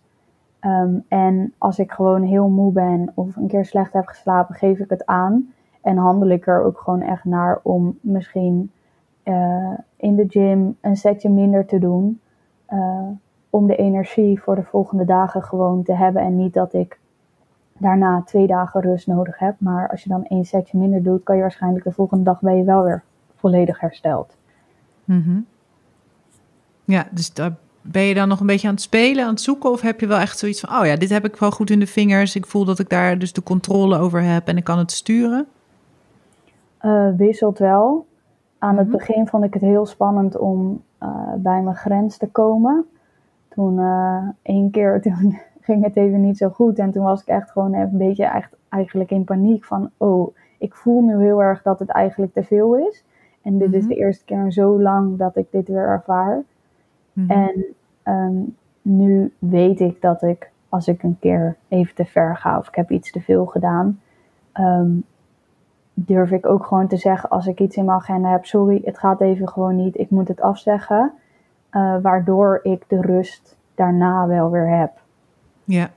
Ehm, en als ik gewoon heel moe ben of een keer slecht heb geslapen, geef ik het aan. En handel ik er ook gewoon echt naar om misschien eh, in de gym een setje minder te doen. eh, om de energie voor de volgende dagen gewoon te hebben. En niet dat ik daarna twee dagen rust nodig heb. Maar als je dan één setje minder doet, kan je waarschijnlijk de volgende dag ben je wel weer volledig hersteld. Mhm. Ja, dus daar ben je dan nog een beetje aan het spelen, aan het zoeken? Of heb je wel echt zoiets van, oh ja, dit heb ik wel goed in de vingers. Ik voel dat ik daar dus de controle over heb en ik kan het sturen? Eh, wisselt wel. Aan het Mhm. begin vond ik het heel spannend om eh, bij mijn grens te komen. Toen eh één keer toen ging het even niet zo goed. En toen was ik echt gewoon een beetje echt, eigenlijk in paniek van... oh, ik voel nu heel erg dat het eigenlijk te veel is. En dit is Mhm. de eerste keer in zo lang dat ik dit weer ervaar. Mhm. En ehm, nu weet ik dat ik, als ik een keer even te ver ga of ik heb iets te veel gedaan, ehm, durf ik ook gewoon te zeggen als ik iets in mijn agenda heb, sorry, het gaat even gewoon niet, ik moet het afzeggen. Eh, waardoor ik de rust daarna wel weer heb. Ja.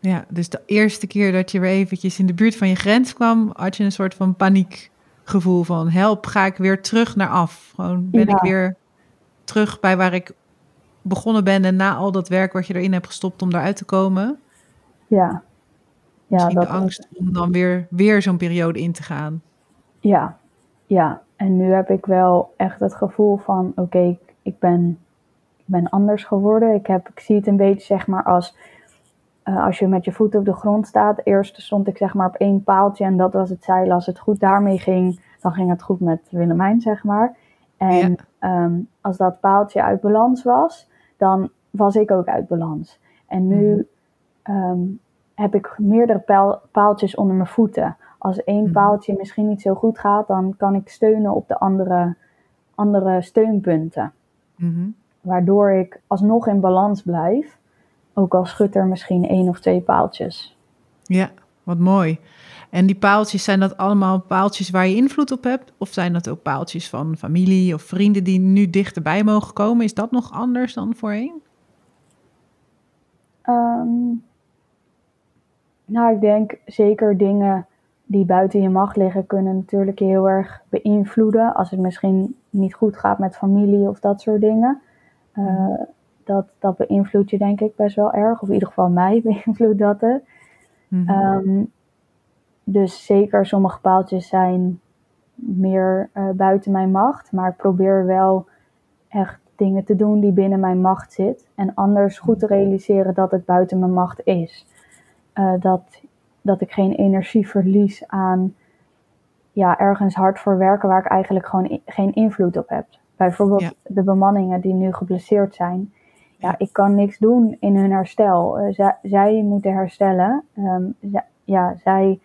Ja, dus de eerste keer dat je weer eventjes in de buurt van je grens kwam, had je een soort van paniekgevoel van help, ga ik weer terug naar af? Gewoon ben Ja. ik weer terug bij waar ik begonnen ben en na al dat werk wat je erin hebt gestopt om daaruit te komen. Ja. Ja, dat de angst om dan weer, weer zo'n periode in te gaan. Ja, ja. En nu heb ik wel echt het gevoel van, oké, ik, ik, ben, ik ben anders geworden. Ik, heb, ik zie het een beetje zeg maar als, eh, als je met je voet op de grond staat. Eerst stond ik zeg maar op één paaltje en dat was het zeilen. Als het goed daarmee ging, dan ging het goed met Willemijn, zeg maar. En Ja. ehm, als dat paaltje uit balans was, dan was ik ook uit balans. En nu Mhm. ehm, heb ik meerdere paal- paaltjes onder mijn voeten. Als één Mhm. paaltje misschien niet zo goed gaat, dan kan ik steunen op de andere, andere steunpunten. Mhm. Waardoor ik alsnog in balans blijf. Ook al schudt er misschien één of twee paaltjes. Ja, wat mooi. En die paaltjes, zijn dat allemaal paaltjes waar je invloed op hebt? Of zijn dat ook paaltjes van familie of vrienden die nu dichterbij mogen komen? Is dat nog anders dan voorheen? Ehm, nou, ik denk zeker dingen die buiten je macht liggen, kunnen natuurlijk je heel erg beïnvloeden. Als het misschien niet goed gaat met familie of dat soort dingen. Eh, Mhm. dat, dat beïnvloedt je denk ik best wel erg. Of in ieder geval mij beïnvloedt dat het. Mhm. Ehm, dus zeker sommige paaltjes zijn meer eh, buiten mijn macht. Maar ik probeer wel echt dingen te doen die binnen mijn macht zit. En anders goed te realiseren dat het buiten mijn macht is. Eh, dat, dat ik geen energie verlies aan ja, ergens hard voor werken waar ik eigenlijk gewoon geen invloed op heb. Bijvoorbeeld Ja. de bemanningen die nu geblesseerd zijn. Ja, ik kan niks doen in hun herstel. Eh, zij, zij moeten herstellen. Ehm, ja, zij,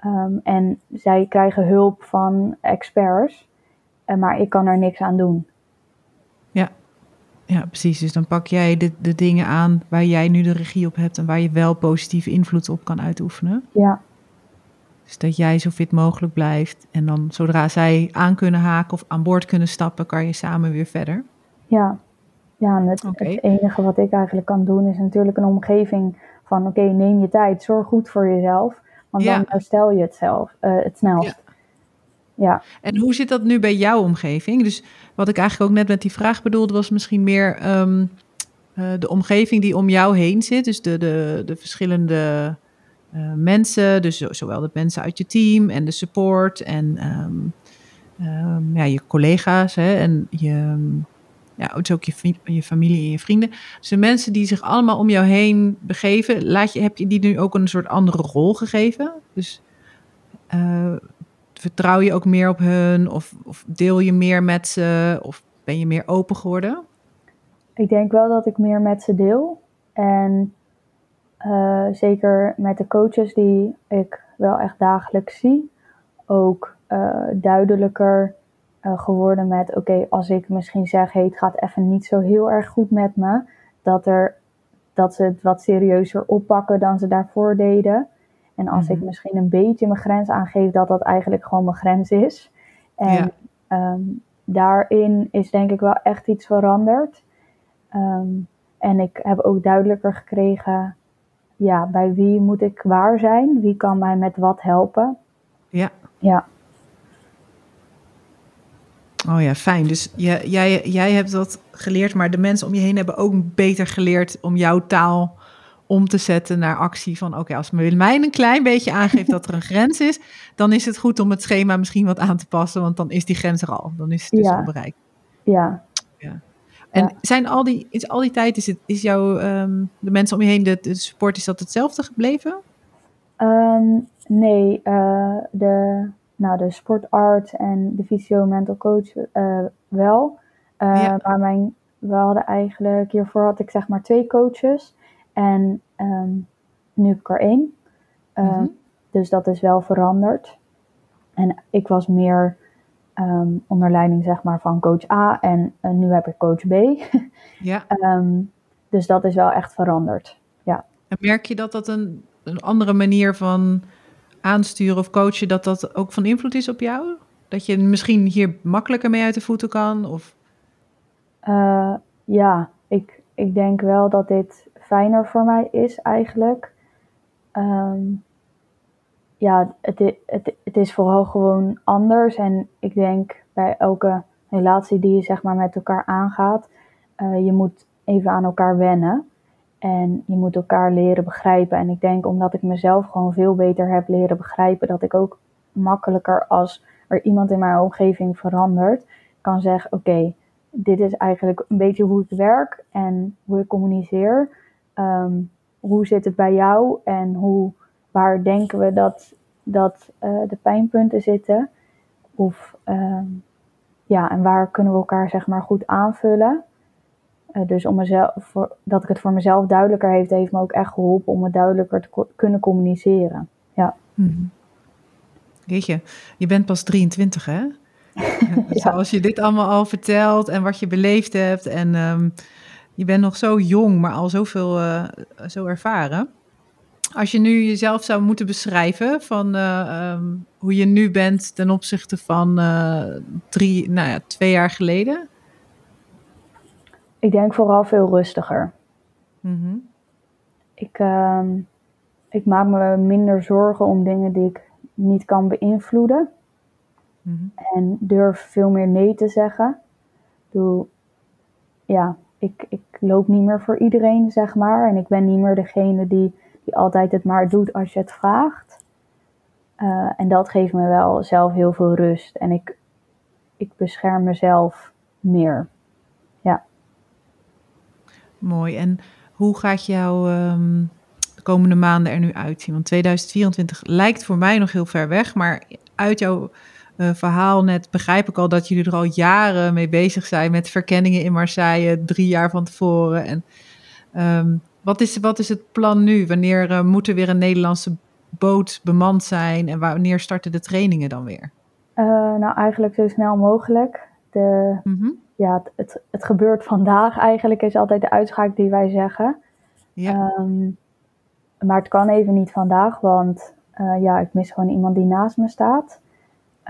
ehm, en zij krijgen hulp van experts. Eh, maar ik kan er niks aan doen. Ja, precies. Dus dan pak jij de, de dingen aan waar jij nu de regie op hebt en waar je wel positieve invloed op kan uitoefenen. Ja, Dus dat jij zo fit mogelijk blijft. En dan zodra zij aan kunnen haken of aan boord kunnen stappen, kan je samen weer verder. ja. Ja, en het enige wat ik eigenlijk kan doen is natuurlijk een omgeving van oké, neem je tijd, zorg goed voor jezelf. Want Ja. dan herstel je het zelf, eh, het snelst. Ja. En hoe zit dat nu bij jouw omgeving? Dus wat ik eigenlijk ook net met die vraag bedoelde, was misschien meer ehm, eh, de omgeving die om jou heen zit. Dus de, de, de verschillende eh, mensen, dus zo- zowel de mensen uit je team en de support en ehm, ehm, ja, je collega's hè, en je, ja, dus ook je, je familie en je vrienden. Dus de mensen die zich allemaal om jou heen begeven, laat je, heb je die nu ook een soort andere rol gegeven? Dus eh, vertrouw je ook meer op hun? Of, of deel je meer met ze? Of ben je meer open geworden? Ik denk wel dat ik meer met ze deel. En eh, zeker met de coaches die ik wel echt dagelijks zie, ook eh, duidelijker eh, geworden met: oké, als ik misschien zeg, hey, het gaat even niet zo heel erg goed met me, dat, er, dat ze het wat serieuzer oppakken dan ze daarvoor deden. En als ik Mhm. misschien een beetje mijn grens aangeef, dat dat eigenlijk gewoon mijn grens is. En Ja. ehm, daarin is denk ik wel echt iets veranderd. Ehm, en ik heb ook duidelijker gekregen, ja, bij wie moet ik waar zijn? Wie kan mij met wat helpen? Ja. Ja, Oh ja, fijn. Dus jij, jij, jij hebt dat geleerd, maar de mensen om je heen hebben ook beter geleerd om jouw taal om te zetten naar actie. Van oké, als Willemijn een klein beetje aangeeft dat er een grens is, dan is het goed om het schema misschien wat aan te passen, want dan is die grens er al. Dan is het dus Ja. al bereikt. ja. En Ja. zijn al die, is al die tijd, is, het, is jouw, ehm, de mensen om je heen, de, de support, is dat hetzelfde gebleven? Ehm, nee, eh, de, nou, de sportart en de fysio mental coach eh, wel. Eh, Ja. Maar mijn, we hadden eigenlijk, hiervoor had ik zeg maar twee coaches. En ehm, nu heb ik er één. Ehm, Mhm. Dus dat is wel veranderd. En ik was meer ehm, onder leiding zeg maar, van coach A en uh, nu heb ik coach B. Ja. um, dus dat is wel echt veranderd. Ja. En merk je dat dat een, een andere manier van aansturen of coachen, dat dat ook van invloed is op jou? Dat je misschien hier makkelijker mee uit de voeten kan? Of? Uh, ja, ik, ik denk wel dat dit fijner voor mij is eigenlijk. Um, ja, het, het, het is vooral gewoon anders. En ik denk bij elke relatie die je zeg maar met elkaar aangaat, uh, je moet even aan elkaar wennen. En je moet elkaar leren begrijpen. En ik denk omdat ik mezelf gewoon veel beter heb leren begrijpen, dat ik ook makkelijker als er iemand in mijn omgeving verandert, kan zeggen: Oké, dit is eigenlijk een beetje hoe ik werk en hoe ik communiceer. Um, hoe zit het bij jou en hoe, waar denken we dat, dat uh, de pijnpunten zitten? Of um, ja, en waar kunnen we elkaar zeg maar goed aanvullen? Uh, dus om mezelf, voor, dat ik het voor mezelf duidelijker heeft, heeft me ook echt geholpen om het duidelijker te co kunnen communiceren. Ja. Mm-hmm. Weet je, je bent pas 23 hè? ja. Zoals je dit allemaal al vertelt en wat je beleefd hebt. En um, je bent nog zo jong, maar al zoveel uh, zo ervaren. Als je nu jezelf zou moeten beschrijven van uh, um, hoe je nu bent ten opzichte van uh, drie, nou ja, twee jaar geleden. Ik denk vooral veel rustiger. Mm-hmm. Ik, uh, ik maak me minder zorgen om dingen die ik niet kan beïnvloeden. Mm-hmm. En durf veel meer nee te zeggen. Doe, ja, ik, ik loop niet meer voor iedereen, zeg maar. En ik ben niet meer degene die, die altijd het maar doet als je het vraagt. Uh, en dat geeft me wel zelf heel veel rust. En ik, ik bescherm mezelf meer. Mooi. En hoe gaat jouw um, de komende maanden er nu uitzien? Want 2024 lijkt voor mij nog heel ver weg. Maar uit jouw uh, verhaal net begrijp ik al dat jullie er al jaren mee bezig zijn met verkenningen in Marseille, drie jaar van tevoren. En um, wat, is, wat is het plan nu? Wanneer uh, moet er weer een Nederlandse boot bemand zijn en wanneer starten de trainingen dan weer? Uh, nou, eigenlijk zo snel mogelijk. De, mm-hmm. Ja, het, het, gebeurt vandaag eigenlijk, is altijd de uitspraak die wij zeggen. Ja. Um, maar het kan even niet vandaag, want uh, ja, ik mis gewoon iemand die naast me staat.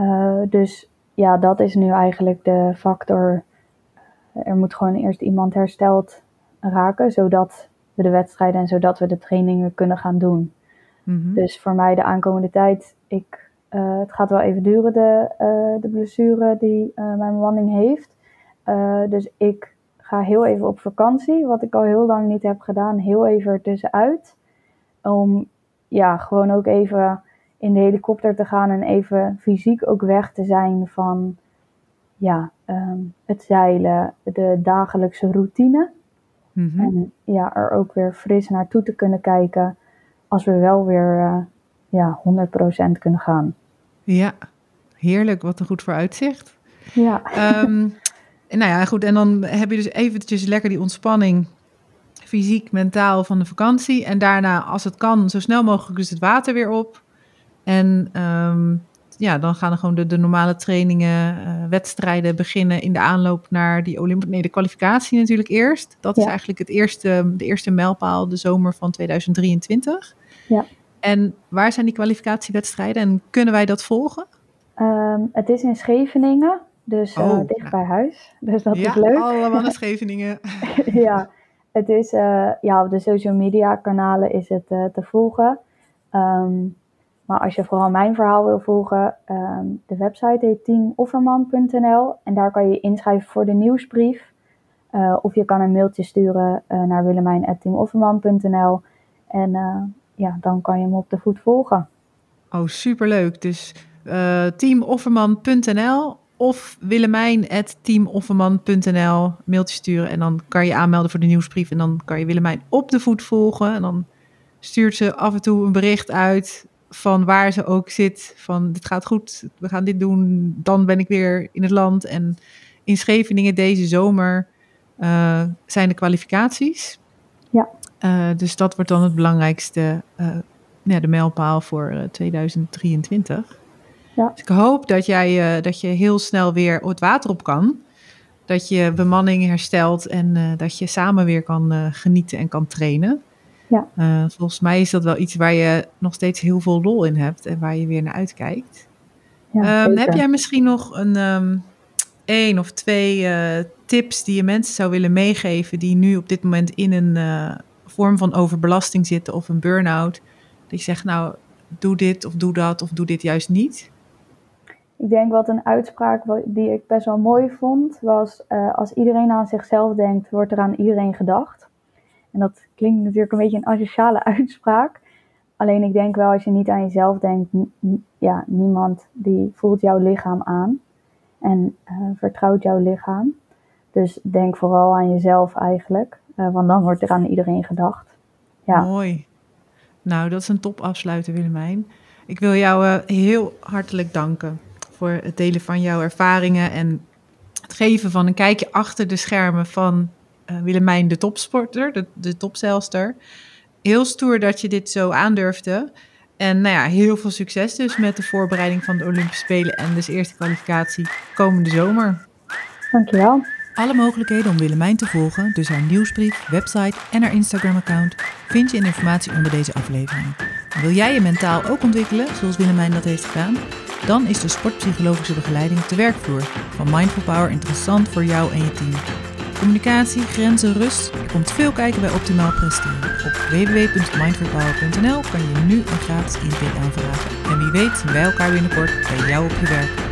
Uh, dus ja, dat is nu eigenlijk de factor. Er moet gewoon eerst iemand hersteld raken, zodat we de wedstrijden en zodat we de trainingen kunnen gaan doen. Mm-hmm. Dus voor mij de aankomende tijd, ik, uh, het gaat wel even duren, de, de blessure die mijn bemanning heeft. Dus ik ga heel even op vakantie, wat ik al heel lang niet heb gedaan, heel even ertussenuit. Om ja, gewoon ook even in de helikopter te gaan en even fysiek ook weg te zijn van ja, um, het zeilen, de dagelijkse routine. Mm-hmm. En ja, er ook weer fris naartoe te kunnen kijken als we wel weer uh, ja, 100% kunnen gaan. Ja, heerlijk. Wat een goed vooruitzicht. Ja. Um, nou ja, goed. En dan heb je dus eventjes lekker die ontspanning fysiek, mentaal van de vakantie. En daarna, als het kan, zo snel mogelijk dus het water weer op. En um, ja, dan gaan er gewoon de, de normale trainingen, uh, wedstrijden beginnen in de aanloop naar die Olympische... Nee, de kwalificatie natuurlijk eerst. Dat is eigenlijk het eerste, de eerste mijlpaal, de zomer van 2023. Ja. En waar zijn die kwalificatiewedstrijden en kunnen wij dat volgen? Um, het is in Scheveningen, dus uh, Oh, dicht bij huis. Dus dat ja, is leuk. allemaal naar Scheveningen. ja, het is uh, ja, op de social media kanalen is het uh, te volgen. Um, maar als je vooral mijn verhaal wil volgen, um, de website heet teamofferman.nl en daar kan je inschrijven voor de nieuwsbrief. Uh, of je kan een mailtje sturen uh, naar willemijn.teamofferman.nl en uh, ja, dan kan je hem op de voet volgen. Oh, superleuk. Dus teamofferman.nl of willemijn.teamofferman.nl mailtje sturen en dan kan je aanmelden voor de nieuwsbrief en dan kan je Willemijn op de voet volgen en dan stuurt ze af en toe een bericht uit van waar ze ook zit, van dit gaat goed, we gaan dit doen, dan ben ik weer in het land. En in Scheveningen deze zomer uh, zijn de kwalificaties. Ja. Uh, dus dat wordt dan het belangrijkste, uh, ja, de mijlpaal voor 2023. Ja. Dus ik hoop dat, jij, uh, dat je heel snel weer het water op kan. Dat je bemanning herstelt en uh, dat je samen weer kan uh, genieten en kan trainen. Ja. volgens mij is dat wel iets waar je nog steeds heel veel lol in hebt en waar je weer naar uitkijkt. Ja, um, heb jij misschien nog een um, één of twee tips die je mensen zou willen meegeven die nu op dit moment in een vorm van overbelasting zitten of een burn-out? Dat je zegt, nou, doe dit of doe dat of doe dit juist niet? Ik denk wat een uitspraak die ik best wel mooi vond, was uh, als iedereen aan zichzelf denkt, wordt er aan iedereen gedacht. En dat klinkt natuurlijk een beetje een asociale uitspraak. Alleen ik denk wel, als je niet aan jezelf denkt, ja, niemand die voelt jouw lichaam aan en uh, vertrouwt jouw lichaam. Dus denk vooral aan jezelf eigenlijk, uh, want dan wordt er aan iedereen gedacht. Ja. Mooi. Nou, dat is een top afsluiten, Willemijn. Ik wil jou heel hartelijk danken voor het delen van jouw ervaringen en het geven van een kijkje achter de schermen van uh, Willemijn, de topsporter, de, de topzelster. Heel stoer dat je dit zo aandurfde. En nou ja, heel veel succes dus met de voorbereiding van de Olympische Spelen en dus eerste kwalificatie komende zomer. Dankjewel. Alle mogelijkheden om Willemijn te volgen, dus haar nieuwsbrief, website en haar Instagram-account, vind je in de informatie onder deze aflevering. Wil jij je mentaal ook ontwikkelen, zoals Willemijn dat heeft gedaan? Dan is de sportpsychologische begeleiding te werkvloer van Mindful Power interessant voor jou en je team. Communicatie, grenzen, rust. Komt veel kijken bij optimaal presteren. Op www.mindfulpower.nl kan je nu een gratis intake aanvragen. En wie weet zien wij elkaar binnenkort bij jou op je werk.